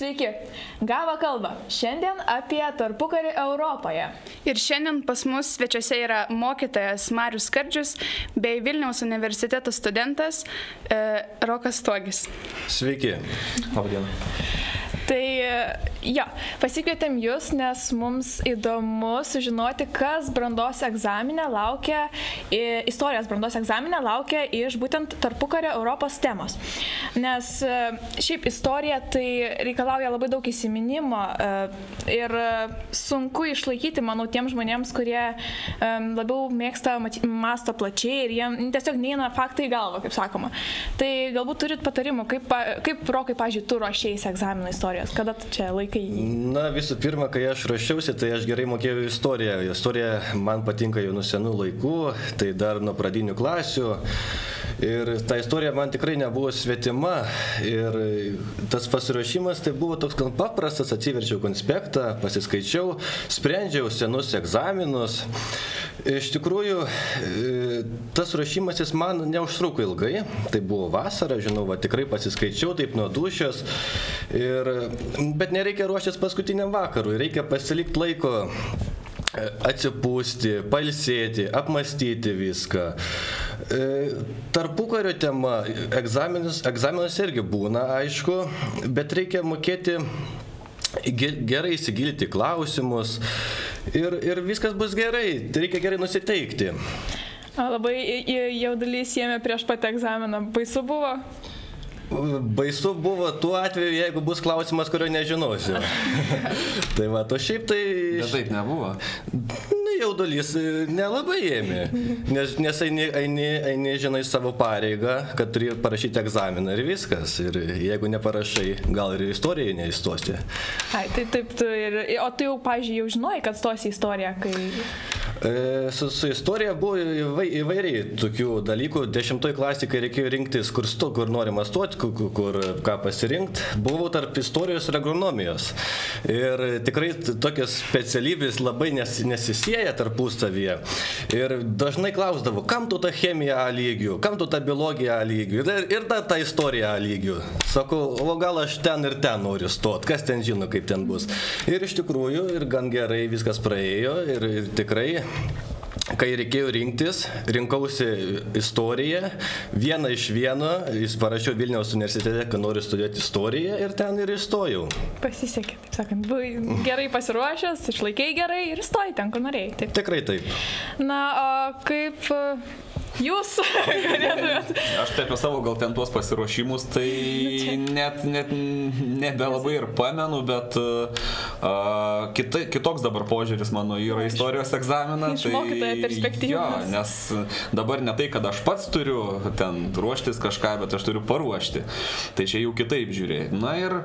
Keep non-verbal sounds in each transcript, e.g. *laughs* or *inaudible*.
Sveiki, Gava kalba. Šiandien apie tarpukarį Europoje. Ir šiandien pas mus svečiuose yra mokytojas Marius Skardžius bei Vilniaus universiteto studentas e, Rokas Togis. Sveiki. Labadiena. Tai jo, pasikvietėm jūs, nes mums įdomu sužinoti, kas brandos egzaminė laukia, istorijos brandos egzaminė laukia iš būtent tarpukario Europos temos. Nes e, šiaip istorija tai reikalauja labai daug įsiminimo e, ir sunku išlaikyti, manau, tiem žmonėms, kurie e, labiau mėgsta masto plačiai ir jiem tiesiog neina faktai į galvą, kaip sakoma. Tai galbūt turit patarimų, kaip, kaip rokai, pažiūrėjau, tu ruošiais egzaminų istorijos istorijos? Kada čia laikai jį? Na, visų pirma, kai aš rašiausi, tai aš gerai mokėjau istoriją. Istorija man patinka jau nuo senų laikų, tai dar nuo pradinių klasių. Ir ta istorija man tikrai nebuvo svetima. Ir tas pasiruošimas tai buvo toks gan paprastas, atsiverčiau konspektą, pasiskaičiau, sprendžiau senus egzaminus. Iš tikrųjų, e, tas ruošimasis man neužtruko ilgai. Tai buvo vasara, žinau, va, tikrai pasiskaičiau taip nuo dušios. Ir, bet nereikia ruoštis paskutiniam vakarui, reikia pasilikti laiko atsipūsti, palsėti, apmastyti viską. E, tarpukario tema, egzaminas, egzaminas irgi būna, aišku, bet reikia mokėti gerai įsigilti klausimus ir, ir viskas bus gerai, reikia gerai nusiteikti. Labai jaudulys jėmė prieš pat egzaminą, baisu buvo? Baisu buvo tuo atveju, jeigu bus klausimas, kurio nežinosiu. *laughs* tai va, to šiaip tai... Bet taip nebuvo. Na, jaudulys e, nelabai ėmė, nes, nes eini, eini, eini, žinai, savo pareigą, kad turi parašyti egzaminą ir viskas. Ir jeigu neparašai, gal ir istorijai neįstosi. Ai, tai taip, tu ir... O tu jau, pažiūrėjau, jau žinojai, kad stosi istoriją, kai... E, su, su istorija buvo įvai, įvairiai tokių dalykų. Dešimtoj klasėje, kai reikėjo rinktis, kur, sto, kur norima stoti, kur, kur ką pasirinkti, buvau tarp istorijos ir agronomijos. Ir tikrai tokios specialybės labai nes, nesisėja tarpusavyje. Ir dažnai klausdavo, kam tu ta chemija A lygių, kam tu ta biologija A lygių ir, ir ta, ta istorija A lygių. Sakau, o gal aš ten ir ten noriu stoti, kas ten žino, kaip ten bus. Ir iš tikrųjų, ir gan gerai viskas praėjo ir, ir tikrai kai reikėjo rinktis, rinkausi istoriją, vieną iš vieno, jis parašiau Vilniaus universitete, kad noriu studijuoti istoriją ir ten ir įstojau. Pasisekė, taip sakant, buvai gerai pasiruošęs, išlaikai gerai ir įstojai ten, kur norėjai. Taip. Tikrai taip. Na, o kaip Jūs *laughs* galėtumėt. Aš tai apie savo gal ten tuos pasiruošimus, tai net, net nebelabai ir pamenu, bet uh, kita, kitoks dabar požiūris mano yra istorijos egzaminas. Iš tai, mokytojo perspektyvos. Jo, nes dabar ne tai, kad aš pats turiu ten ruoštis kažką, bet aš turiu paruošti. Tai čia jau kitaip žiūrėjai. Na ir,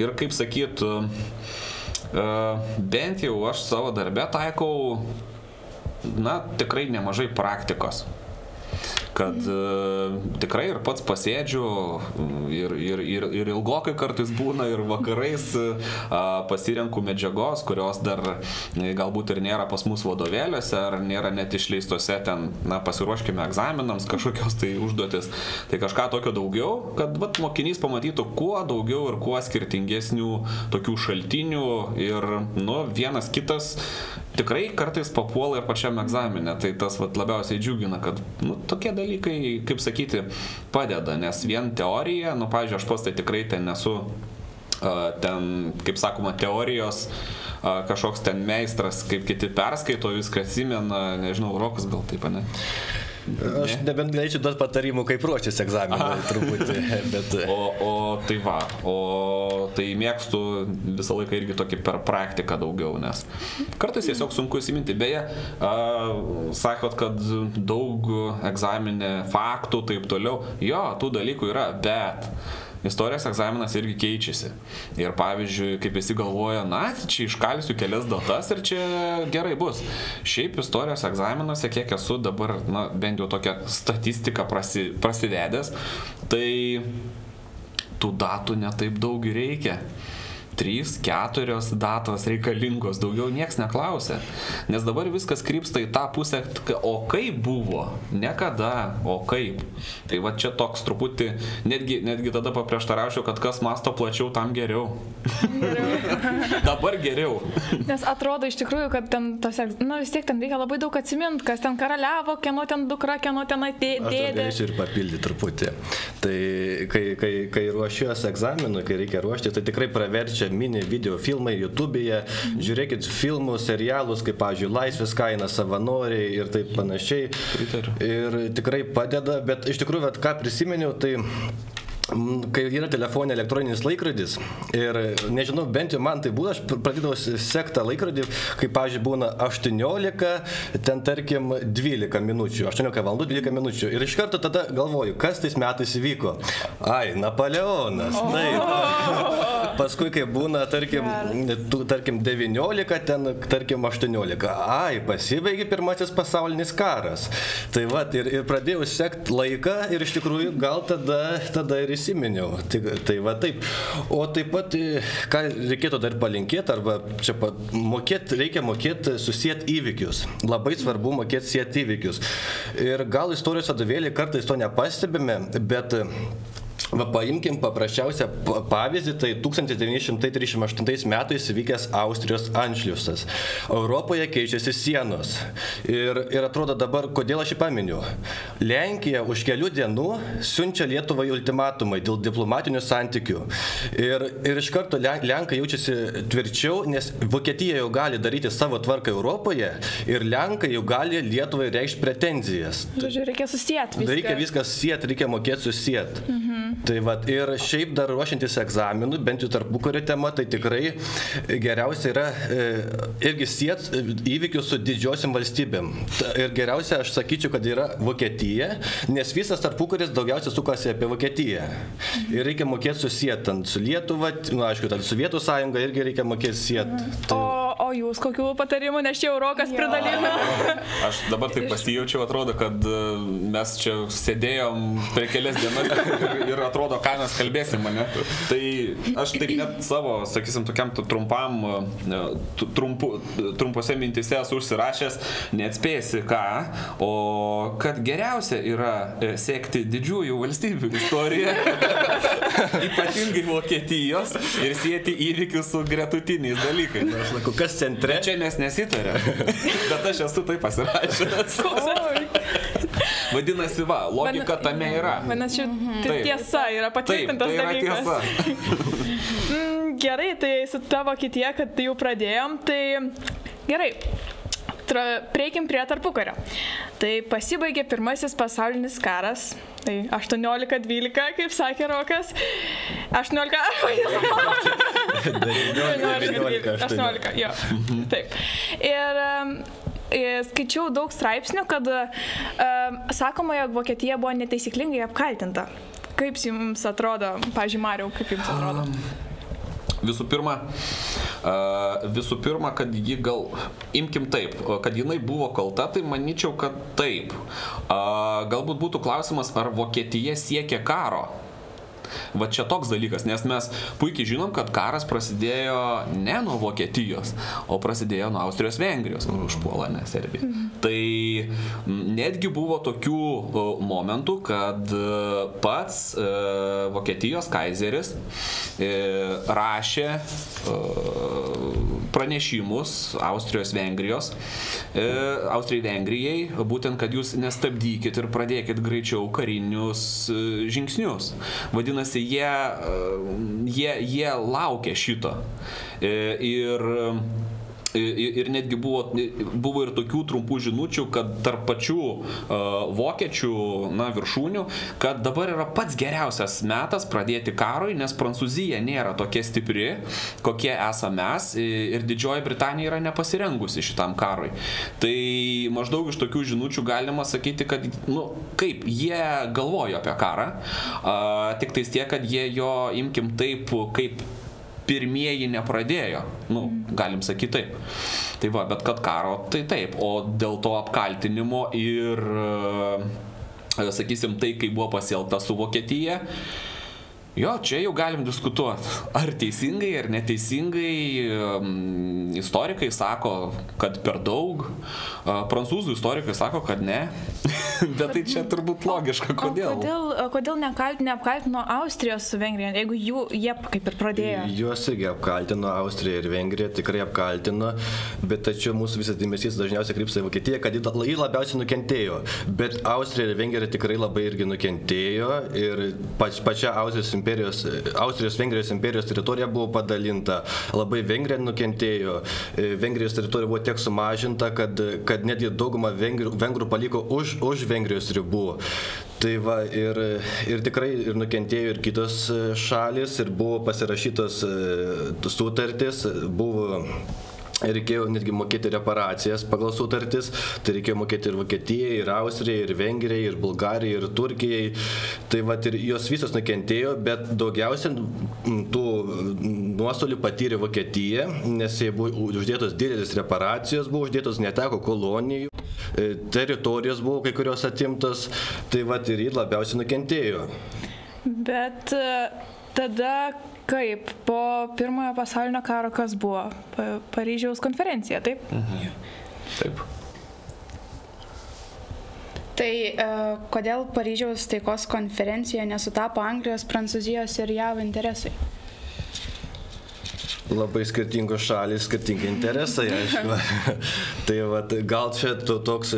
ir kaip sakyt, uh, bent jau aš savo darbę taikau na, tikrai nemažai praktikos kad uh, tikrai ir pats pasėdžiu ir, ir, ir, ir ilgokai kartais būna ir vakarais uh, pasirenku medžiagos, kurios dar e, galbūt ir nėra pas mus vadovėliuose ar nėra net išleistose ten, na, pasiruoškime egzaminams kažkokios tai užduotis. Tai kažką tokio daugiau, kad vat, mokinys pamatytų kuo daugiau ir kuo skirtingesnių tokių šaltinių ir, nu, vienas kitas tikrai kartais papuola ir pačiam egzaminė. Tai tas vat, labiausiai džiugina, kad nu, tokie dalykai, kaip sakyti, padeda, nes vien teorija, nu, pažiūrėjau, aš pats tai tikrai ten nesu ten, kaip sakoma, teorijos kažkoks ten meistras, kaip kiti perskaito, viską atsimena, nežinau, Rokas gal taip, ne? Aš nebent galėčiau duoti patarimų, kaip ruoštis egzaminui truputį. *laughs* Bet... O, o tai va, o tai mėgstu visą laiką irgi tokį per praktiką daugiau, nes kartais tiesiog sunku įsiminti. Beje, a, sakot, kad daug egzaminė faktų, taip toliau. Jo, tų dalykų yra, bet istorijos egzaminas irgi keičiasi. Ir pavyzdžiui, kaip visi galvoja, na, čia iškalsiu kelias datas ir čia gerai bus. Šiaip istorijos egzaminuose, kiek esu dabar, na, bent jau tokią statistiką prasi, prasivedęs, tai tų datų netaip daug reikia. Trys, keturios datos reikalingos, daugiau niekas neklausia. Nes dabar viskas krypsta į tą pusę, o kaip buvo, ne kada, o kaip. Tai va čia toks truputį, netgi, netgi tada paprieštaraučiau, kad kas masto plačiau, tam geriau. *laughs* dabar geriau. Nes atrodo iš tikrųjų, kad ten, tose, na vis tiek ten reikia labai daug atsiminti, kas ten karaliavo, kieno ten dukra, kieno ten dėdė. Aš galėčiau ir papildyti truputį. Tai kai, kai, kai ruošiuosi egzaminui, kai reikia ruošti, tai tikrai praverčia mini video filmai YouTube'e, žiūrėkit filmus, serialus, kaip, pavyzdžiui, Laisvės kaina, savanoriai ir taip panašiai. Pritariu. Ir tikrai padeda, bet iš tikrųjų, ką prisiminiau, tai kai yra telefonė elektroninis laikrodis ir nežinau, bent jau man tai būna, aš pradėdavau sektą laikrodį, kai, pavyzdžiui, būna 18, ten tarkim 12 minučių, 18 valandų 12 minučių. Ir iš karto tada galvoju, kas tais metais įvyko. Ai, Napoleonas. Taip. *laughs* Paskui, kai būna, tarkim, tu, tarkim 19, ten, tarkim 18. Ai, pasibaigė pirmasis pasaulinis karas. Tai va, ir, ir pradėjau sekti laiką ir iš tikrųjų gal tada, tada ir prisiminiau. Tai, tai va taip. O taip pat, e, ką reikėtų dar palinkėti, arba čia mokėti, reikia mokėti susijęti įvykius. Labai svarbu mokėti susijęti įvykius. Ir gal istorijos vadovėlį kartais to nepastebime, bet Va, paimkim paprasčiausią pavyzdį, tai 1938 metais vykęs Austrijos anšliusas. Europoje keičiasi sienos. Ir, ir atrodo dabar, kodėl aš jį paminiu. Lenkija už kelių dienų siunčia Lietuvai ultimatumai dėl diplomatinių santykių. Ir, ir iš karto Lenkai jaučiasi tvirčiau, nes Vokietija jau gali daryti savo tvarką Europoje ir Lenkai jau gali Lietuvai reikšti pretenzijas. Žodžiu, reikia susijęti viską. Reikia viską susijęti, reikia mokėti susijęti. Mhm. Tai va, ir šiaip dar ruošiantis egzaminų, bent jau tarpukario tema, tai tikrai geriausia yra e, irgi siet įvykius su didžiosiam valstybėm. Ir geriausia, aš sakyčiau, kad yra Vokietija, nes visas tarpukaris daugiausiai sukasi apie Vokietiją. Ir reikia mokėti susietant su Lietuva, nu, aišku, ten Sovietų sąjunga irgi reikia mokėti siet. Tai... Jūs kokių patarimų, nes čia jau rokas pridalino? *laughs* Aš dabar taip pasijaučiau, atrodo, kad e, mes čia sėdėjom per kelias dienas ir atrodo, ką mes kalbėsim, ne? Tai aš taip net savo, sakysim, tokiam trumpam, e, trumpu, trumpose mintise esu užsirašęs, neatspėsi ką, o kad geriausia yra e, sekti didžiųjų valstybių istoriją, *laughs* ypatingai Vokietijos ir sėti įvykius su gretutiniais dalykais. Aš sakau, kas centre? Čia mes nesitarėm, *laughs* bet aš esu taip pasirašęs. Vadinasi, va, logika tame yra. Vadinasi, tai tiesa yra patvirtintas Taip, tai yra dalykas. *laughs* Mm, gerai, tai su tavo kitie, kad jau pradėjom, tai gerai. Prieikim prie tarpukario. Tai pasibaigė pirmasis pasaulinis karas. Tai 18-12, kaip sakė Rokas. 18. 19, 18, jo. Taip. Ir skaičiau daug straipsnių, kad uh, sakoma, jog Vokietija buvo netaisyklingai apkaltinta. Kaip jums atrodo, pažiūrėjau, Mariau, kaip jums atrodo? Um. Visų pirma, visų pirma, kad ji gal, imkim taip, kad jinai buvo kalta, tai manyčiau, kad taip. Galbūt būtų klausimas, ar Vokietija siekia karo Va čia toks dalykas, nes mes puikiai žinom, kad karas prasidėjo ne nuo Vokietijos, o prasidėjo nuo Austrijos Vengrijos, kur užpuola ne Serbija. Mhm. Tai netgi buvo tokių momentų, kad e, pats e, Vokietijos kaizeris e, rašė pranešimus Austrijos Vengrijos, Austrijai Vengrijai, būtent, kad jūs nestabdykit ir pradėkit greičiau karinius žingsnius. Vadinasi, jie, jie, jie laukia šito. E, ir Ir netgi buvo, buvo ir tokių trumpų žinučių, kad tarp pačių uh, vokiečių na, viršūnių, kad dabar yra pats geriausias metas pradėti karui, nes Prancūzija nėra tokia stipri, kokie esame mes ir Didžioji Britanija yra nepasirengusi šitam karui. Tai maždaug iš tokių žinučių galima sakyti, kad, nu, kaip, jie galvojo apie karą, uh, tik tais tiek, kad jie jo, imkim taip, kaip pirmieji nepradėjo. Nu, galim sakyti taip. Tai va, bet kad karo, tai taip. O dėl to apkaltinimo ir, e, sakysim, tai, kai buvo pasielta su Vokietija, Jo, čia jau galim diskutuoti, ar teisingai, ar neteisingai. Istorikai sako, kad per daug, prancūzų istorikai sako, kad ne. *laughs* Bet tai čia turbūt logiška, kodėl. O kodėl, kodėl neapkaltino Austrijos su Vengrija, jeigu jų, jie kaip ir pradėjo? Juos irgi apkaltino, Austrija ir Vengrija tikrai apkaltino, bet tačiau mūsų visas dėmesys dažniausiai krypsta į Vokietiją, kad jį labiausiai nukentėjo. Bet Austrija ir Vengrija tikrai labai irgi nukentėjo ir pač, pačia Austrijos imperijos, Austrijos-Vengrijos imperijos teritorija buvo padalinta, labai Vengrija nukentėjo, e, Vengrijos teritorija buvo tiek sumažinta, kad, kad netgi daugumą vengrų, vengrų paliko už, už Vengrijos ribų. Tai va, ir, ir tikrai ir nukentėjo ir kitos šalis, ir buvo pasirašytos e, sutartys, buvo reikėjo netgi mokėti reparacijas pagal sutartis, tai reikėjo mokėti ir Vokietijai, ir Austrijai, ir Vengrijai, ir Bulgarijai, ir Turkijai. Tai va ir jos visos nukentėjo, bet daugiausia tų nuostolių patyrė Vokietija, nes jai buvo uždėtos didelis reparacijos, buvo uždėtos neteko kolonijų, e, teritorijos buvo kai kurios atimtos, tai va ir ji labiausiai nukentėjo. Bet e, tada Kaip po pirmojo pasaulinio karo kas buvo? Pa, Paryžiaus konferencija, taip? Mhm. Taip. Tai uh, kodėl Paryžiaus taikos konferencijoje nesutapo Anglijos, Prancūzijos ir JAV interesai? Labai skirtingos šalis, skirtingi interesai, aišku. *laughs* tai va, gal čia to, toks,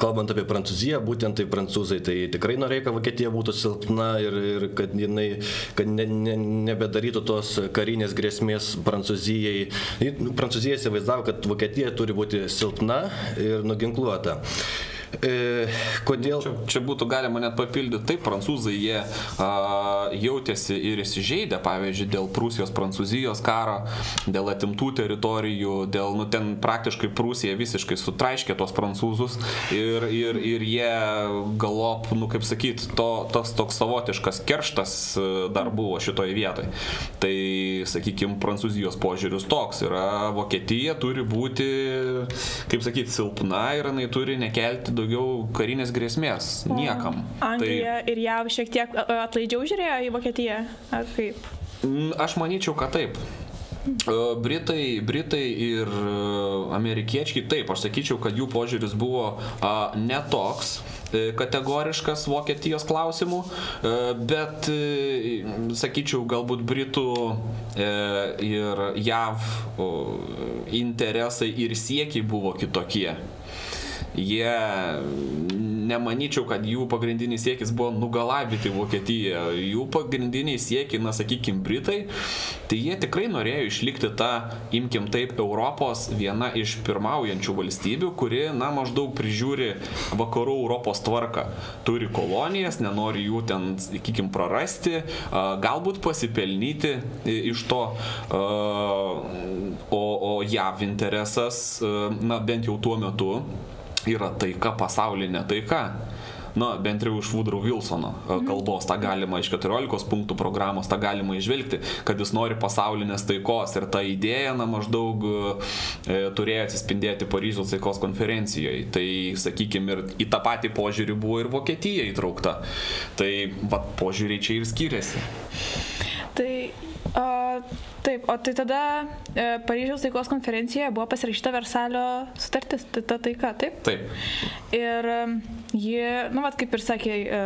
kalbant apie Prancūziją, būtent tai prancūzai, tai tikrai norėjo, kad Vokietija būtų silpna ir, ir kad jinai kad ne, ne, nebedarytų tos karinės grėsmės Prancūzijai. Prancūzija įsivaizdavo, kad Vokietija turi būti silpna ir nuginkluota. E, kodėl? Čia, čia būtų galima net papildyti. Taip, prancūzai jie a, jautėsi ir įsižeidę, pavyzdžiui, dėl Prūsijos, Prancūzijos karo, dėl atimtų teritorijų, dėl, nu, ten praktiškai Prūsija visiškai sutraiškė tos prancūzus ir, ir, ir jie galop, nu, kaip sakyt, to, tas toks savotiškas kerštas e, dar buvo šitoje vietoje. Tai, sakykime, Prancūzijos požiūris toks yra, Vokietija turi būti, kaip sakyt, silpna ir jinai turi nekelti daugiau daugiau karinės grėsmės niekam. Anglija tai... ir JAV šiek tiek atlaidžiau žiūrėjo į Vokietiją, ar kaip? Aš manyčiau, kad taip. Britai, Britai ir amerikiečiai, taip, aš sakyčiau, kad jų požiūris buvo a, netoks e, kategoriškas Vokietijos klausimų, e, bet, e, sakyčiau, galbūt Britų ir JAV interesai ir siekiai buvo kitokie jie nemanyčiau, kad jų pagrindinis siekis buvo nugalabyti Vokietiją. Jų pagrindiniai siekiai, na sakykime, Britai, tai jie tikrai norėjo išlikti tą, imkim taip, Europos viena iš pirmaujančių valstybių, kuri, na, maždaug prižiūri vakarų Europos tvarką. Turi kolonijas, nenori jų ten, sakykim, prarasti, galbūt pasipelnyti iš to, o, o JAV interesas, na, bent jau tuo metu, yra taika, pasaulinė taika. Na, bent jau iš Woodrow Wilsono e, kalbos, tą galima iš 14 punktų programos, tą galima išvelgti, kad jis nori pasaulinės taikos ir ta idėja, na, maždaug e, turėjo atsispindėti Paryžiaus taikos konferencijoje. Tai, sakykime, ir į tą patį požiūrį buvo ir Vokietija įtraukta. Tai, va, požiūriai čia ir skiriasi. Tai O, taip, o tai tada e, Paryžiaus taikos konferencijoje buvo pasirašyta Versalio sutartis, tai ta taika, taip? Taip. Ir ji, nu, vat, kaip ir sakė e,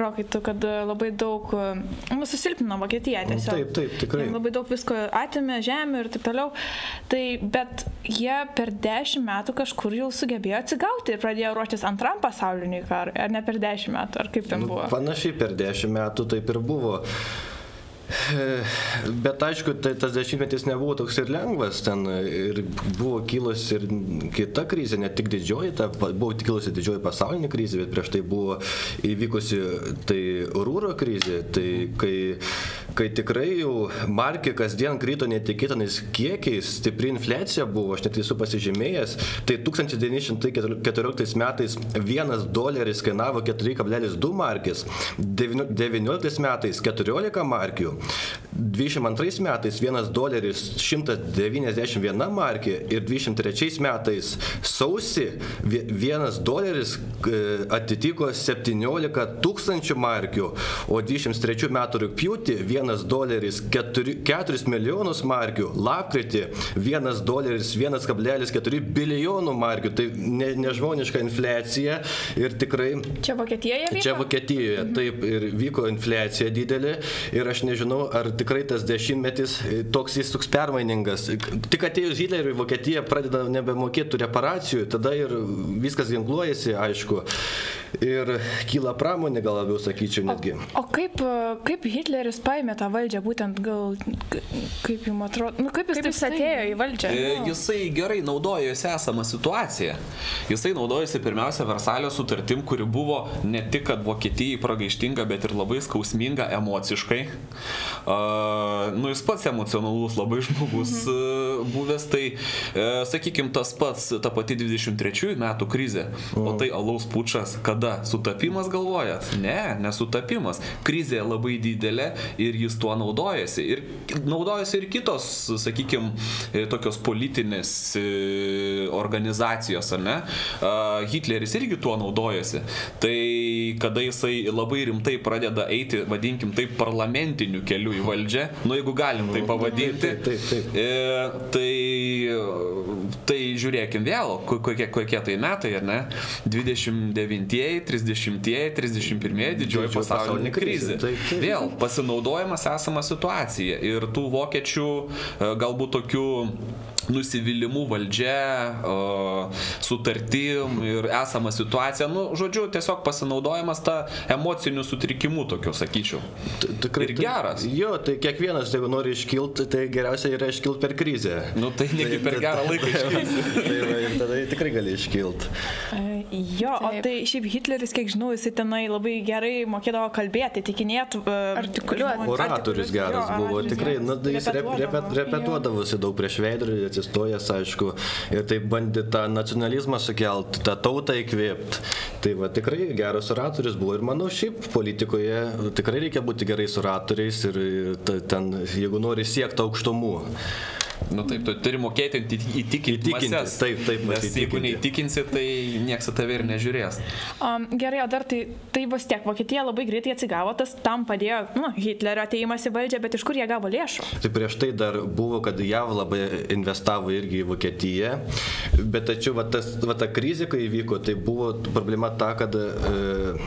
Rokai, tu, kad labai daug, e, nu, susilpino Vokietiją tiesiog. Taip, taip, tikrai. Jie labai daug visko atimė, žemė ir taip toliau. Tai, bet jie per dešimt metų kažkur jau sugebėjo atsigauti ir pradėjo ruoštis antram pasauliniui karui, ar ne per dešimt metų, ar kaip ten nu, buvo? Panašiai per dešimt metų taip ir buvo. Bet aišku, tai tas dešimtmetis nebuvo toks ir lengvas, ten ir buvo kilusi ir kita krizė, ne tik didžioji, ta, buvo kilusi didžioji pasaulinė krizė, bet prieš tai buvo įvykusi tai rūro krizė, tai kai, kai tikrai jau markė kasdien krito netikėtinais kiekiais, stipri infliacija buvo, aš net esu pasižymėjęs, tai 1914 metais vienas doleris kainavo 4,2 markės, 19 metais 14 markių, 22 metais 1 doleris 191 markė ir 23 metais sausį 1 doleris e, atitiko 17 tūkstančių markių, o 23 metų rūpjūtį 1 doleris 4, 4 milijonus markių, lapkritį 1 doleris 1,4 bilijonų markių. Tai ne, nežmoniška infliacija ir tikrai... Čia Vokietijoje? Vyko? Čia Vokietijoje, mhm. taip, ir vyko infliacija didelė ir aš nežinau, ar tikrai tas dešimtmetis e, toks jis toks permainingas. Tik atėjus Hitleriui Vokietija pradeda nebemokėti reparacijų, tada ir viskas ginkluojasi, aišku. Ir kyla pramonė, gal labiau sakyčiau netgi. O, o kaip, kaip Hitleris paėmė tą valdžią, būtent gal, kaip jums atrodo, nu, kaip jis kaip jis atėjo į valdžią? E, jisai gerai naudojosi esamą situaciją. Jisai naudojosi pirmiausia Versalio sutartim, kuri buvo ne tik, kad Vokietijai pragaištinga, bet ir labai skausminga emociškai. Nu, jis pats emocionalus labai žmogus uh, buvęs, tai, uh, sakykime, tas pats, ta pati 23 metų krizė, o tai alaus pučas, kada sutapimas galvojat? Ne, nesutapimas. Krizė labai didelė ir jis tuo naudojasi. Ir naudojasi ir kitos, sakykime, tokios politinės e, organizacijos, ar ne? Hitleris irgi tuo naudojasi. Tai kada jisai labai rimtai pradeda eiti, vadinkim taip, parlamentiniu keliu į valdžią, nu jeigu galim tai pavadinti, taip, taip, taip. E, tai, tai žiūrėkim vėl, kokie, kokie tai metai, ar ne? 29 30-ieji, 31-ieji didžioji pasaulinė krizė. Taip, taip. Vėl pasinaudojimas esama situacija ir tų vokiečių e, galbūt tokių nusivylimų valdžia, sutartim ir esama situacija, nu, žodžiu, tiesiog pasinaudojimas tą emocinių sutrikimų, tokio sakyčiau. Tikrai ir geras. Jo, tai kiekvienas, jeigu nori iškilti, tai geriausia yra iškilti per krizę. Nu, tai negi per gerą laiką *laughs* iškilti. tai va, ir tada tikrai gali iškilti. Jo, Taip. o tai šiaip Hitleris, kiek žinau, jisai tenai labai gerai mokėdavo kalbėti, tikinėti, uh, artikuliuoti. Oratorius geras jo, buvo, tikrai, na, nu, jis repetuodavosi repetuodavo daug prieš veidrodį, atsistojęs, aišku, ir taip bandė tą nacionalizmą sukelti, tą tautą įkvėpti. Tai va, tikrai geras oratorius buvo ir manau, šiaip politikoje tikrai reikia būti gerais oratoriais ir, ir ten, jeigu nori siekti aukštumų. Nu taip, tu turi mokėti įtikinti. Įtikinti. Mases, taip, taip. Nes įtikinti. jeigu neįtikinsi, tai niekas tave ir nežiūrės. Um, gerai, o dar tai, tai bus tiek, Vokietija labai greitai atsigavo, tas tam padėjo nu, Hitlerio ateimas į valdžią, bet iš kur jie gavo lėšų? Tai prieš tai dar buvo, kad JAV labai investavo irgi į Vokietiją, bet tačiau va, tas, va, ta krizė, kai įvyko, tai buvo problema ta, kad E,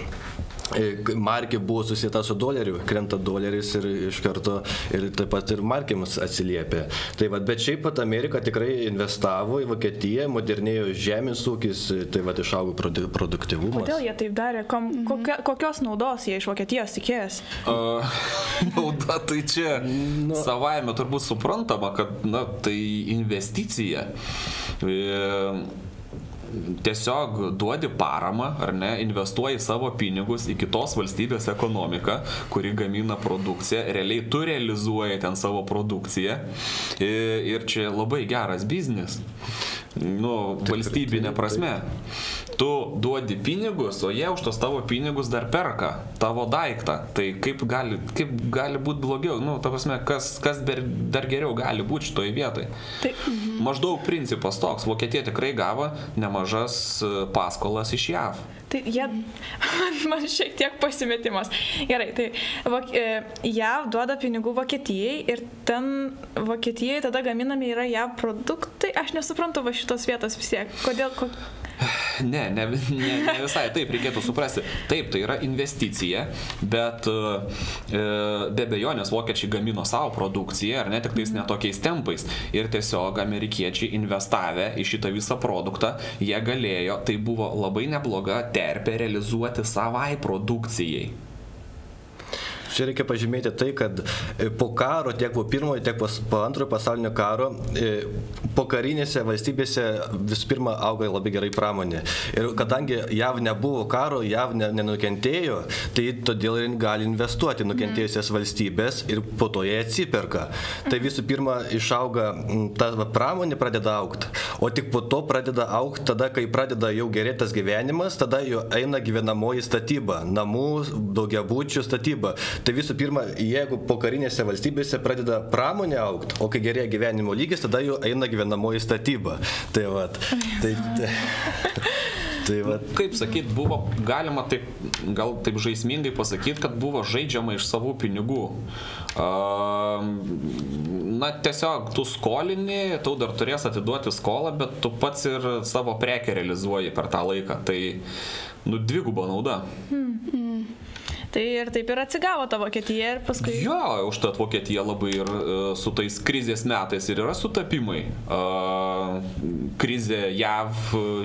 markė buvo susijęta su doleriu, krenta doleris ir iš karto ir taip pat ir markėms atsiliepia. Tai va, bet šiaip pat Amerika tikrai investavo į Vokietiją, modernėjo žemės ūkis, tai va išaugo produktivumas. Kodėl jie taip darė? Kom, mhm. kokia, kokios naudos jie iš Vokietijos tikėjęs? Uh, *laughs* nauda tai čia nu, savaime turbūt suprantama, kad na, tai investicija. E, tiesiog duodi paramą, ar ne, investuoji savo pinigus į kitos valstybės ekonomiką, kuri gamina produkciją, realiai tu realizuoji ten savo produkciją ir čia labai geras biznis, nu, valstybinė prasme tu duodi pinigus, o jie už tos tavo pinigus dar perka tavo daiktą. Tai kaip gali, kaip gali būti blogiau, nu, ta prasme, kas, kas dar, dar geriau gali būti šitoje vietoje. Tai, mhm. Maždaug principas toks, Vokietija tikrai gavo nemažas e, paskolas iš JAV. Tai jie, *laughs* man šiek tiek pasimetimas. Gerai, tai vok, e, JAV duoda pinigų Vokietijai ir ten Vokietijai tada gaminami yra JAV produktai. Aš nesuprantu va šitos vietos vis tiek. Kodėl? Ko... *sighs* Ne, ne, ne, ne visai taip reikėtų suprasti. Taip, tai yra investicija, bet e, be bejonės vokiečiai gamino savo produkciją, ar ne tik tais netokiais tempais. Ir tiesiog amerikiečiai investavę į šitą visą produktą, jie galėjo, tai buvo labai nebloga terpė realizuoti savai produkcijai. Čia reikia pažymėti tai, kad e, po karo, tiek po pirmojo, tiek po antrojo pasaulinio karo, e, po karinėse valstybėse visų pirma auga labai gerai pramonė. Ir kadangi JAV nebuvo karo, JAV nenukentėjo, tai todėl ir gali investuoti nukentėjusias valstybės ir po to jie atsiperka. Tai visų pirma išauga ta pramonė pradeda aukti, o tik po to pradeda aukti tada, kai pradeda jau gerėtas gyvenimas, tada jau eina gyvenamoji statyba, namų, daugiabučių statyba. Tai visų pirma, jeigu po karinėse valstybėse pradeda pramonė aukti, o kai gerėja gyvenimo lygis, tada jau eina gyvenamoji statyba. Tai va. Tai, tai, Tai va. Kaip sakyt, buvo galima taip, gal taip žaismingai pasakyti, kad buvo žaidžiama iš savų pinigų. Na, tiesiog tu skolini, tu dar turės atiduoti skolą, bet tu pats ir savo prekę realizuoji per tą laiką. Tai, nu, dviguba nauda. Hmm. Tai ir taip ir atsigavo ta Vokietija ir paskui. Jo, užtat Vokietija labai ir uh, su tais krizės metais ir yra sutapimai. Krizė JAV,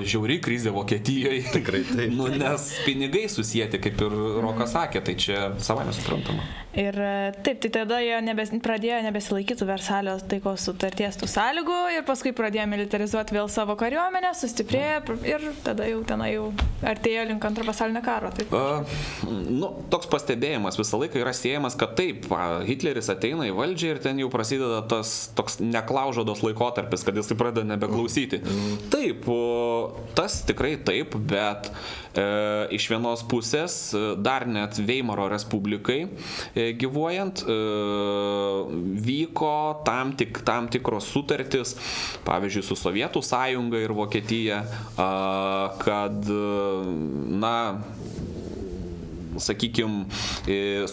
žiauri krizė Vokietijoje. Tikrai taip. nu, nes pinigai susijęti, kaip ir Rokas sakė, tai čia savai nesuprantama. Ir e, taip, tai tada jie nebes, pradėjo nebesilaikyti Versalio taikos sutarties tų sąlygų ir paskui pradėjo militarizuoti vėl savo kariuomenę, sustiprėjo ir tada jau tenai jau artėjo link antro pasaulinio karo. Taip. Uh, nu, toks pastebėjimas visą laiką yra siejamas, kad taip, Hitleris ateina į valdžią ir ten jau prasideda tas toks neklaužodos laikotarpis, kad jisai pradeda nebeklausyti. Taip, tas tikrai taip, bet e, iš vienos pusės dar net Veimaro Respublikai e, E, gyvuojant, e, vyko tam, tik, tam tikros sutartys, pavyzdžiui, su Sovietų sąjunga ir Vokietija, kad, na, sakykime,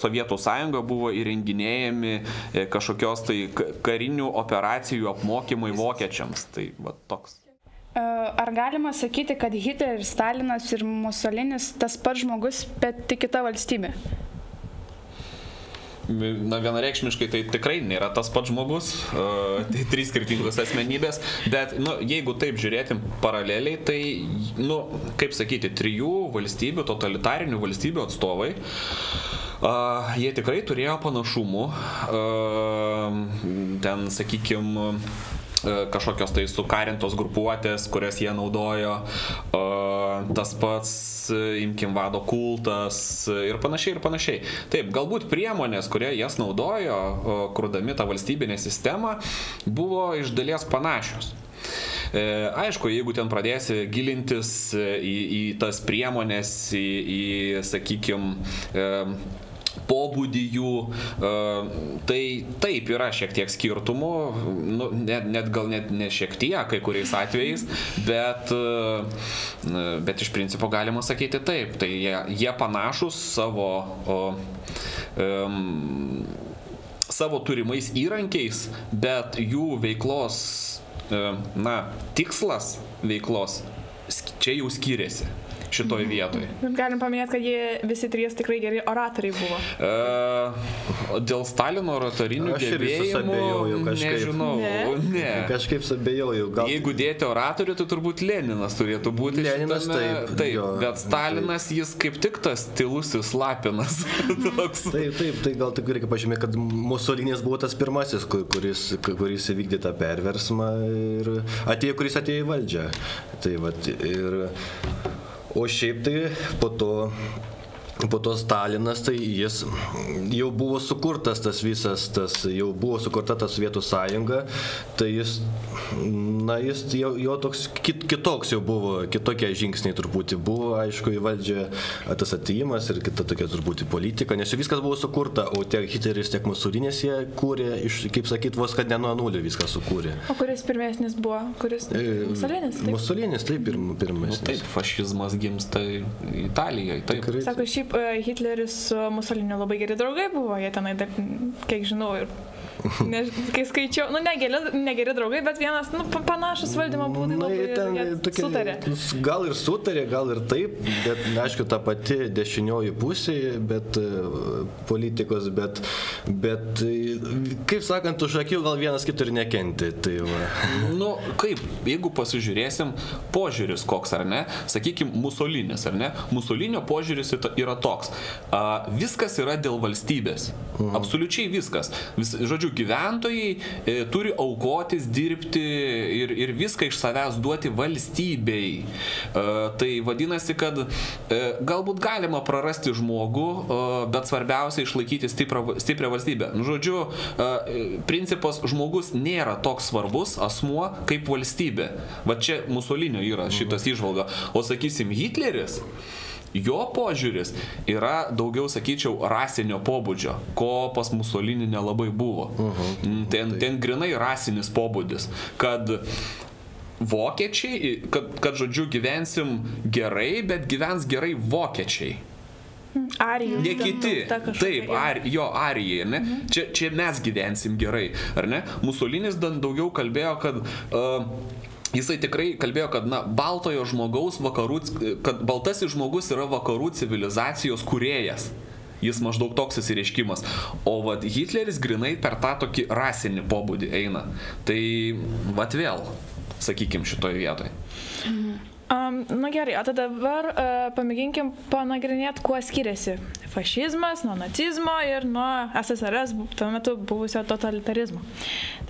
Sovietų sąjunga buvo įrenginėjami e, kažkokios tai karinių operacijų apmokymai vokiečiams. Tai va toks. Ar galima sakyti, kad Hitleris, Stalinas ir Musolinis tas pats žmogus, bet tik kita valstybė? na, vienareikšmiškai tai tikrai nėra tas pats žmogus, uh, *laughs* tai trys skirtingos asmenybės, bet, nu, jeigu taip žiūrėtim paraleliai, tai, nu, kaip sakyti, trijų valstybių, totalitarinių valstybių atstovai, uh, jie tikrai turėjo panašumų, uh, ten, sakykime, kažkokios tai sukarintos grupuotės, kurias jie naudojo, tas pats, imkim, vado kultas ir panašiai ir panašiai. Taip, galbūt priemonės, kurie jas naudojo, kurdami tą valstybinę sistemą, buvo iš dalies panašios. E, aišku, jeigu ten pradėsi gilintis į, į tas priemonės, į, į sakykime, pobūdį jų, e, tai taip yra šiek tiek skirtumų, nu, net, net gal net ne šiek tiek kai kuriais atvejais, bet, e, bet iš principo galima sakyti taip, tai jie, jie panašus savo, o, um, savo turimais įrankiais, bet jų veiklos, na, tikslas veiklos čia jau skiriasi šitoj vietoj. Galim paminėti, kad jie visi trys tikrai geri oratoriai buvo. E, dėl Stalino oratorinių Aš gebėjimų kažkaip. Nežinau. Ne. ne. Kažkaip sabėjau. Gal... Jeigu dėti oratorių, tai turbūt Leninas turėtų būti. Leninas šitame, taip. Taip, jo, bet Stalinas taip. jis kaip tik tas stilusis lapinas. *laughs* taip, taip, tai gal tik reikia pažymėti, kad Musolinis buvo tas pirmasis, kuris, kuris įvykdė tą perversmą ir atėjo, kuris atėjo į valdžią. Tai, vat, ir O šiaip tai po to po to Stalinas, tai jis jau buvo sukurtas tas visas, tas, jau buvo sukurta ta Sovietų sąjunga, tai jis, na, jis jo, jo toks kit, kitoks jau buvo, kitokie žingsniai truputį buvo, aišku, į valdžią tas atėjimas ir kita tokia truputį politika, nes jau viskas buvo sukurta, o tiek Hitleris, tiek Musulinės jie kūrė, iš, kaip sakyt, vos kad ne nuo nulio viską sukūrė. O kuris pirmesnis buvo? Kuris? E, Musolinis. Musolinis, taip, pirm, pirmesnis. Nu, taip, fašizmas gimsta Italijoje. Taip. Tikrai, Sako, šiaip e, Hitleris su Musoliniu labai geri draugai buvo, jie tenai, dar, kiek žinau, ir Ne, kai skaičiau, nu negeri, negeri draugai, bet vienas, nu, panašus valdymo būdai. Na, ten tokie, sutarė. Gal ir sutarė, gal ir taip, bet, na, aišku, ta pati dešinioji pusė, bet e, politikos, bet, bet, e, kaip sakant, už akių gal vienas kitur nekenti. Tai va. *laughs* nu, kaip, jeigu pasižiūrėsim, požiūris koks ar ne, sakykime, musolinis ar ne, musolinio požiūris yra toks. A, viskas yra dėl valstybės. Mhm. Absoliučiai viskas. Vis, žodžiu, gyventojai e, turi aukotis, dirbti ir, ir viską iš savęs duoti valstybei. E, tai vadinasi, kad e, galbūt galima prarasti žmogų, e, bet svarbiausia išlaikyti stiprią, stiprią valstybę. Nu, žodžiu, e, principas žmogus nėra toks svarbus asmuo kaip valstybė. Va čia Musolinio yra šitas išvalga. O sakysim, Hitleris jo požiūris yra daugiau, sakyčiau, rasinio pobūdžio, ko pas Musolinį nelabai buvo. Uh -huh. ten, ten grinai rasinis pobūdis, kad vokiečiai, kad, kad žodžiu gyvensim gerai, bet gyvens gerai vokiečiai. Arijų. Ne kiti. Taip, ar, jo, arijai, ne? Mhm. Čia, čia mes gyvensim gerai, ar ne? Musolinis dan daugiau kalbėjo, kad uh, Jisai tikrai kalbėjo, kad, na, baltojo žmogaus vakarų, kad baltasis žmogus yra vakarų civilizacijos kuriejas. Jis maždaug toks įsireiškimas. O vad Hitleris grinai per tą tokį rasinį pobūdį eina. Tai vad vėl, sakykim, šitoje vietoje. Mhm. Um, na gerai, o tada dabar uh, pamėginkim panagrinėti, kuo skiriasi fašizmas nuo nacizmo ir nuo SSRS tuo metu buvusio totalitarizmo.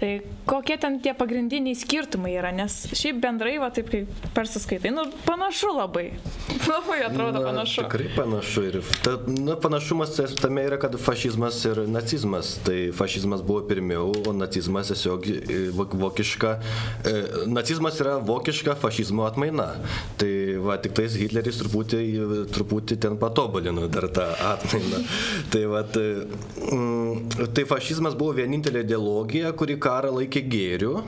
Tai kokie ten tie pagrindiniai skirtumai yra, nes šiaip bendrai, va taip kaip persiskaitai, nu panašu labai. *laughs* Labai atrodo na, panašu. Tikrai panašu. Ir ta, na, panašumas tame yra, kad fašizmas ir nacizmas. Tai fašizmas buvo pirmiau, o nacizmas tiesiog e, vokiška. E, nacizmas yra vokiška fašizmo atmaina. Tai va, tik tais Hitleris truputį, truputį ten patobulino dar tą atmainą. tai, va, tai, mm, tai fašizmas buvo vienintelė ideologija, kuri karą laikė gėriu,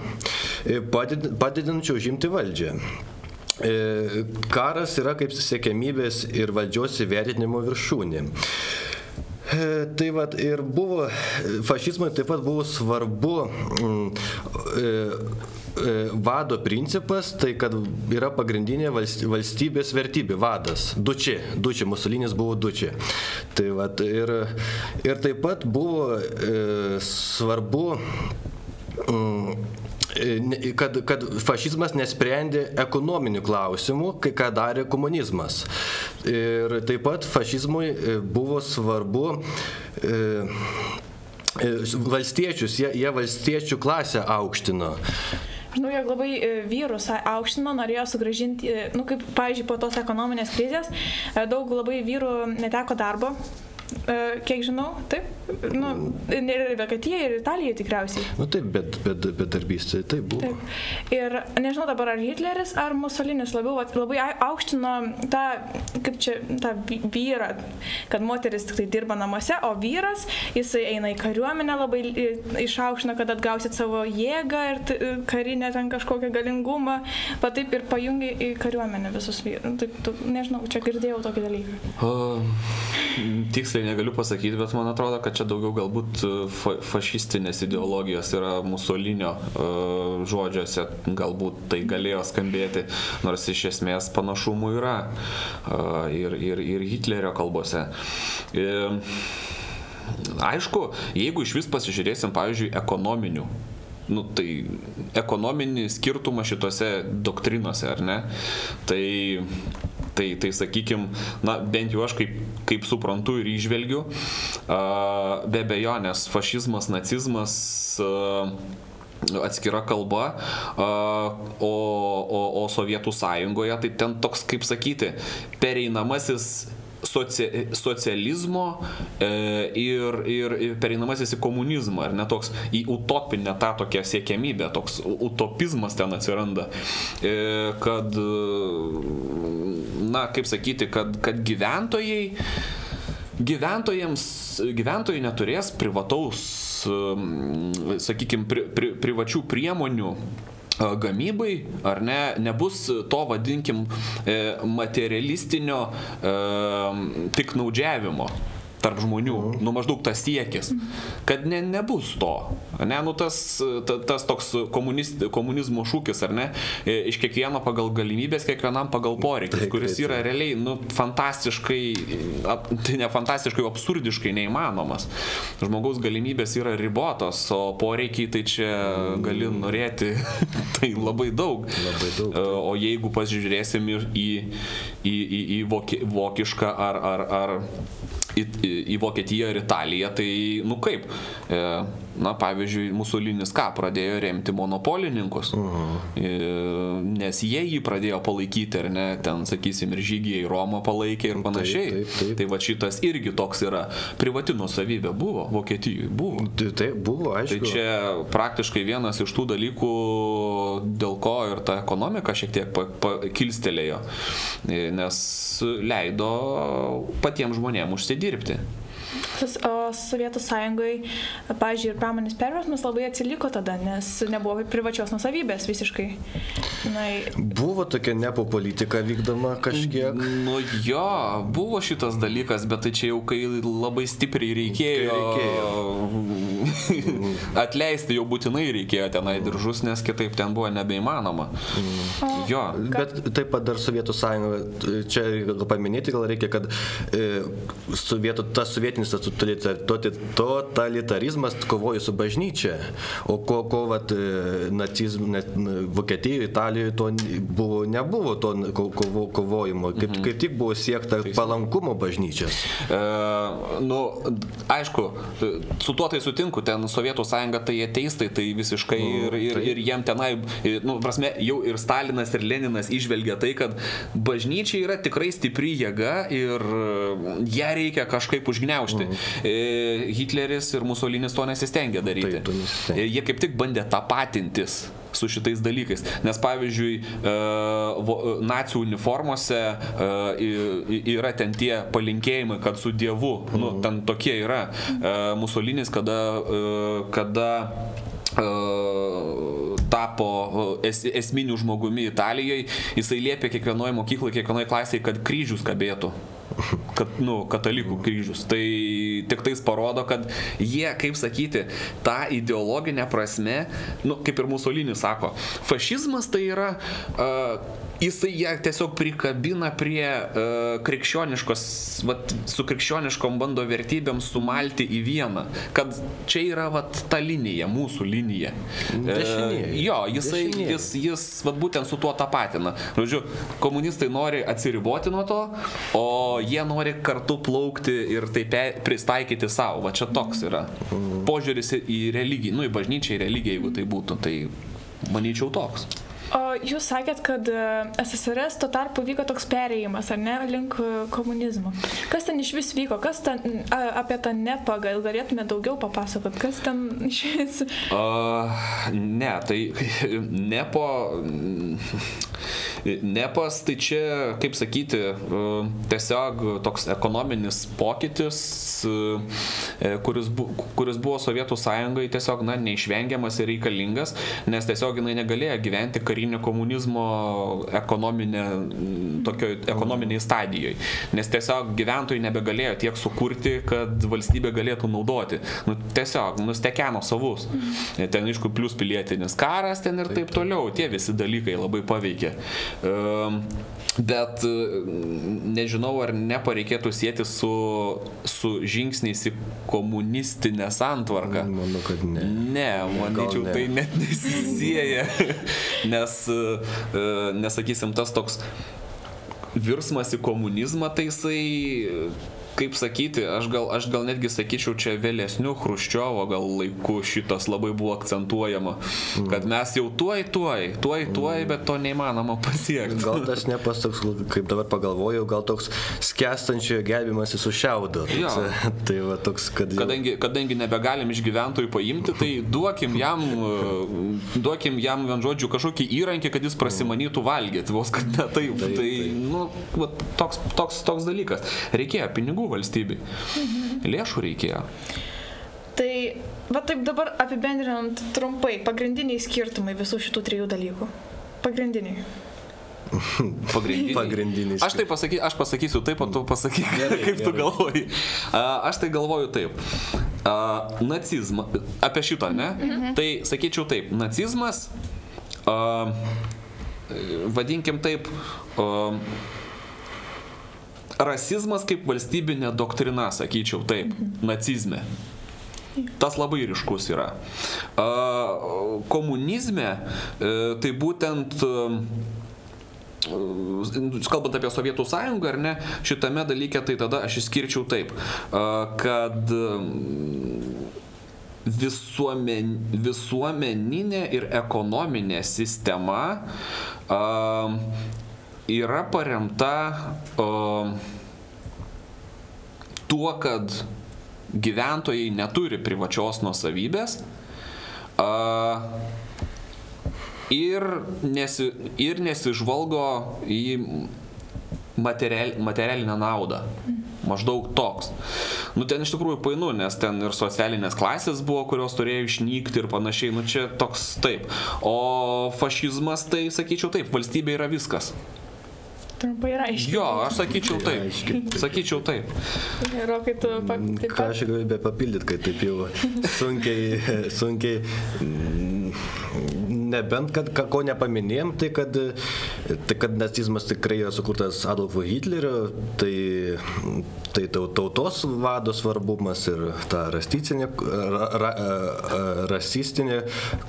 e, padedinčiau žimti valdžią. E, karas yra kaip siekiamybės ir valdžios įvertinimo viršūnė. E, tai vad ir buvo, fašizmui taip pat buvo svarbu mm, E, vado principas, tai kad yra pagrindinė valstybės vertybė, vadas, dučiai, dučiai, Musolinis buvo dučiai. Tai vat, ir, ir taip pat buvo e, svarbu mm, e, kad, kad fašizmas nesprendė ekonominių klausimų, kai ką darė komunizmas. Ir taip pat fašizmui e, buvo svarbu e, valstiečius, jie, jie valstiečių klasę aukštino. Žinau, jog labai e, vyrus aukštino, norėjo sugražinti, e, nu, kaip, pavyzdžiui, po tos ekonominės krizės, e, daug labai vyrų neteko darbo, kiek žinau, taip. Nu, ir Vokietija, ir Italija tikriausiai. Na nu, taip, bet, bet, bet darbystė taip buvo. Taip. Ir nežinau dabar, ar Hitleris, ar Musolinis labiau labai aukštino tą, kaip čia, tą vyrą, kad moteris tik tai dirba namuose, o vyras, jisai eina į kariuomenę, labai išaukštino, kad atgausit savo jėgą ir karinę ten kažkokią galingumą, pa taip ir pajungi į kariuomenę visus vyrus. Taip, tu, nežinau, čia girdėjau tokį dalyką. Uh, tiksliai tiksliai negaliu pasakyti, bet man atrodo, kad čia daugiau galbūt e, fa fašistinės ideologijos yra musolinio uh, žodžiuose, galbūt tai galėjo skambėti, nors iš esmės panašumų yra uh, ir, ir, ir Hitlerio kalbose. Ir, aišku, jeigu iš vis pasižiūrėsim, pavyzdžiui, ekonominių nu, tai ekonominį skirtumą šitose doktrinose, ar ne? Tai Tai, tai sakykime, na, bent jau aš kaip, kaip suprantu ir išvelgiu, be bejonės fašizmas, nacizmas atskira kalba, o, o, o Sovietų sąjungoje tai ten toks, kaip sakyti, pereinamasis socia, socializmo e, ir, ir, ir pereinamasis į komunizmą, ar ne toks į utopinę tą tokią siekiamybę, toks utopizmas ten atsiranda, e, kad, na, kaip sakyti, kad, kad gyventojai gyventojams, gyventojai neturės privataus, sakykime, pri, pri, privačių priemonių gamybai, ar ne, nebus to, vadinkim, e, materialistinio e, piknaudžiavimo tarp žmonių, mhm. nu maždaug tas siekis, kad ne, nebus to. Ne, nu tas, ta, tas toks komunizmo šūkis, ar ne, iš kiekvieno pagal galimybės, kiekvienam pagal poreikis, kuris yra realiai, nu, fantastiškai, ap, tai ne fantastiškai, absurdiškai neįmanomas. Žmogaus galimybės yra ribotos, o poreikiai tai čia gali norėti, *laughs* tai labai daug. Labai daug. O jeigu pasižiūrėsim į, į, į, į, į vokišką ar, ar, ar į, į Vokietiją ir Italiją, tai, nu kaip, e, Na, pavyzdžiui, Musolinis ką pradėjo remti monopolininkus, uh. -huh. nes jie jį pradėjo palaikyti, ar ne, ten, sakysim, ir žygiai į Romą palaikė ir panašiai. taip, taip. Tai va šitas irgi toks yra. Privati nusavybė buvo, Vokietijoje buvo. Tai, tai buvo, aišku. Tai čia praktiškai vienas iš tų dalykų, dėl ko ir ta ekonomika šiek tiek kilstelėjo, E, nes leido patiems žmonėms užsidirbti. Tas, o Sovietų sąjungai, pažiūrėjau, ir pramonės perversmas labai atsiliko tada, nes nebuvo privačios nusavybės visiškai. Na, Buvo tokia nepo politika vykdoma kažkiek. Nu jo, buvo šitas dalykas, bet tai čia jau kai labai stipriai reikėjo, Kai *laughs* atleisti jau būtinai reikėjo tenai diržus, nes kitaip ten buvo nebeįmanoma. Jo. Bet taip pat dar Sovietų sąjunga, čia gal paminėti gal reikia, kad e, sovietų, tas sovietinis tas totalitarizmas kovojo su bažnyčia, o ko, ko vat, e, nacizm, net, Vokietijoje, Italijoje to buvo, nebuvo to kovo, kovojimo, kaip, kaip tik buvo siekta palankumo bažnyčios. E, nu, aišku, su tuo tai sutinku, ten Sovietų sąjunga tai ateistai, tai visiškai ir, ir, ir jiem tenai, nu, prasme, jau ir Stalinas, ir Leninas išvelgia tai, kad bažnyčia yra tikrai stipri jėga ir ją reikia kažkaip užgneušti. E, Hitleris ir Musolinis to nesistengė daryti. Taip, nesistengė. E, Jie kaip tik bandė tapatintis su šitais dalykais. Nes pavyzdžiui, e, nacių uniformose e, yra ten tie palinkėjimai, kad su Dievu, nu, ten tokie yra. E, Musolinis, kada, e, kada e, tapo e, es, esminiu žmogumi Italijoje, jisai liepė kiekvienoje mokykloje, kiekvienoje klasėje, kad kryžius kabėtų. Kad, nu, katalikų kryžius. Tai tik tais parodo, kad jie, kaip sakyti, tą ideologinę prasme, nu, kaip ir Musolinis sako, fašizmas tai yra, uh, jisai ją tiesiog prikabina prie uh, krikščioniškos, vat, su krikščioniškom bando vertybėm sumalti į vieną. Kad čia yra vat, ta linija, mūsų linija. Dešinieji. jo, jisai, Dešinieji. jis, jis vat, būtent su tuo tapatina. Žodžiu, komunistai nori atsiriboti nuo to, o jie nori kartu plaukti ir tai pe- pristaikyti savo. Va čia toks yra požiūris į- į religiją, nu į bažnyčią, į religiją, jeigu tai būtų. Tai manyčiau toks. O jūs sakėt, kad e, SSRS tuo tarpu vyko toks perėjimas, ar ne, link e, komunizmo. Kas ten iš vis vyko? Kas ten apie tą nepą gal galėtume daugiau papasakot? Kas ten *laughs* iš vis? Uh, ne, tai *laughs* nepo. Nepas, tai čia, kaip sakyti, uh, tiesiog toks ekonominis pokytis, kuris, bu, kuris buvo Sovietų sąjungai tiesiog, na, neišvengiamas ir reikalingas, nes tiesiog jinai negalėjo gyventi karinio komunizmo ekonominė, tokio ekonominiai stadijoje, nes tiesiog gyventojai nebegalėjo tiek sukurti, kad valstybė galėtų naudoti. Nu, tiesiog nustekeno savus. Ten, aišku, plus pilietinis karas ten ir taip toliau. Tie visi dalykai labai paveikė. Ehm, Bet e, nežinau, ar nepareikėtų sėti su, su žingsniais į komunistinę santvarką. Manau, kad ne. Ne, manyčiau, ne. tai net nesisėja. *laughs* nes, e, nesakysim, tas toks virsmas į komunizmą, tai jisai, kaip sakyti, aš gal, aš gal netgi sakyčiau, čia vėlesnių Hruščiovo gal laikų šitas labai buvo akcentuojama, kad mes jau tuoj, tuoj, tuoj, tuoj, bet to neįmanoma pasiekti. Gal tas nepas toks, kaip dabar pagalvojau, gal toks skęstančiojo gelbimas su šiaudu. Jo. *laughs* tai va toks, kad... jau- Kadangi, kadangi nebegalim iš gyventojų paimti, tai duokim jam, duokim jam, vien žodžiu, kažkokį įrankį, kad jis prasimanytų valgyti, vos kad ne taip. Taip, Tai, taip. nu, va, toks, toks, toks dalykas. Reikėjo pinigų valstybei. Lėšų reikėjo. Tai, va taip dabar apibendrinant trumpai, pagrindiniai skirtumai visų šitų trijų dalykų. Pagrindiniai. Pagrindiniai. Pagrindinis. Aš tai pasaky, aš pasakysiu taip, o tu pasakyk, Gerai, *laughs* kaip tu gerai. galvoji. A, Aš tai galvoju taip. A, Nacizmą, apie šitą, ne? Tai sakyčiau taip, nacizmas, a, vadinkim taip, a, rasizmas kaip valstybinė doktrina, sakyčiau taip, nacizme. Tas labai ryškus yra. Komunizme e, tai būtent e, kalbant apie Sovietų sąjungą ar ne, šitame dalyke tai tada aš išskirčiau taip, kad visuomen, visuomeninė ir ekonominė sistema yra paremta uh, tuo, kad gyventojai neturi privačios nuosavybės uh, ir, nesi, ir nesižvalgo į material, materialinę naudą. Maždaug toks. Nu, ten iš tikrųjų painu, nes ten ir socialinės klasės buvo, kurios turėjo išnykti ir panašiai. Nu, čia toks taip. O fašizmas, tai sakyčiau taip, valstybė yra viskas. Trumpai ir aiškiai. Jo, aš sakyčiau taip. Aiškiai. Sakyčiau taip. Rokai, tu pa- taip Ką aš galiu be papildyti, kai taip jau sunkiai, *laughs* sunkiai, mm, nebent, kad ką- ko nepaminėjom, tai kad, tai kad nacizmas tikrai yra sukurtas Adolfo Hitlerio, tai, tai tau- tautos vado svarbumas ir ta rasistinė, ra, ra, ra- rasistinė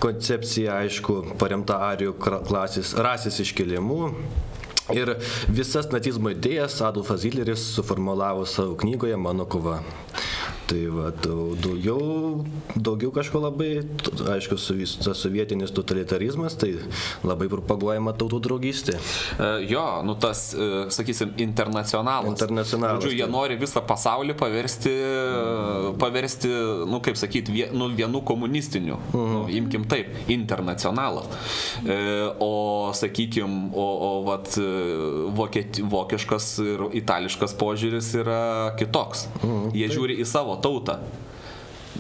koncepcija, aišku, paremta arijų klasės, rasės iškelimu. Ir visas nacizmo idėjas Adolfas Hitleris suformulavo savo knygoje Mano kova. Tai va, dau- daugiau, daugiau kažko labai, aišku, su, tas sovietinis totalitarizmas, tai labai propaguojama tautų draugystė. E, Jo, nu tas, e, sakysim, internacionalas. Internacionalas, Žodžiu, jie taip. nori visą pasaulį paversti, paversti nu kaip sakyti, vie, nu, vienu komunistiniu. Mhm. Nu, imkim taip, internacionalą. E, o, sakykim, o, o vat, e, vokieti, vokiškas ir itališkas požiūris yra kitoks. Mhm, Jie žiūri į savo tautą.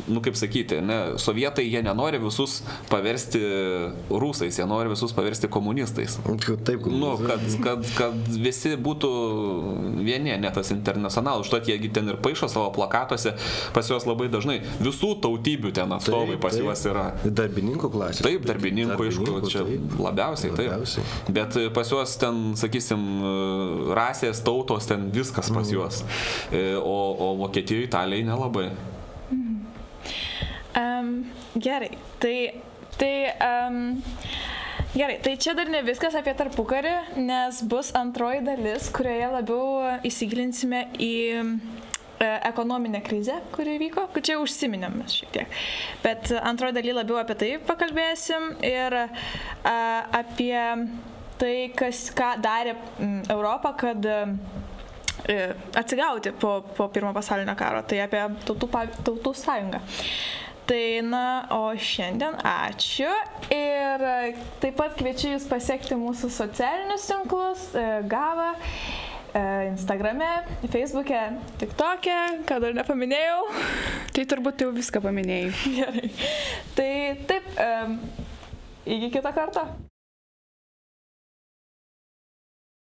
Nu, kaip sakyti, ne, sovietai jie nenori visus paversti rusais, jie nori visus paversti komunistais. Taip, Nu, kad, kad, kad visi būtų vieni, ne tas internacionalas. Užtat jiegi ten ir paišo savo plakatuose, pas juos labai dažnai visų tautybių ten atstovai pas juos yra. Darbininkų klasė. Taip, darbininkų, aišku, čia labiausiai, taip. Labiausiai. Bet e, pas juos ten, sakysim, e, rasės, tautos, ten viskas pas juos. E, O, o Vokietijoje, Italijai nelabai. Um, gerai, tai, tai um, gerai, tai čia dar ne viskas apie tarpukarį, nes bus antroji dalis, kurioje labiau įsigilinsime į e, ekonominę krizę, kuri vyko, kur čia užsiminėm mes šiek tiek. Bet antroji daly labiau apie tai pakalbėsim ir a, apie tai, kas, ką darė Europą, kad e, atsigauti po, po pirmo pasaulinio karo, tai apie tautų, tautų sąjungą. Tai na, o šiandien ačiū ir e, taip pat kviečiu Jūs pasiekti mūsų socialinius tinklus, e, GAVA, e, Instagrame, Facebook'e, TikTok'e, ką dar nepaminėjau. Tai turbūt jau viską paminėjai. *laughs* Gerai. Tai taip, iki kito karto.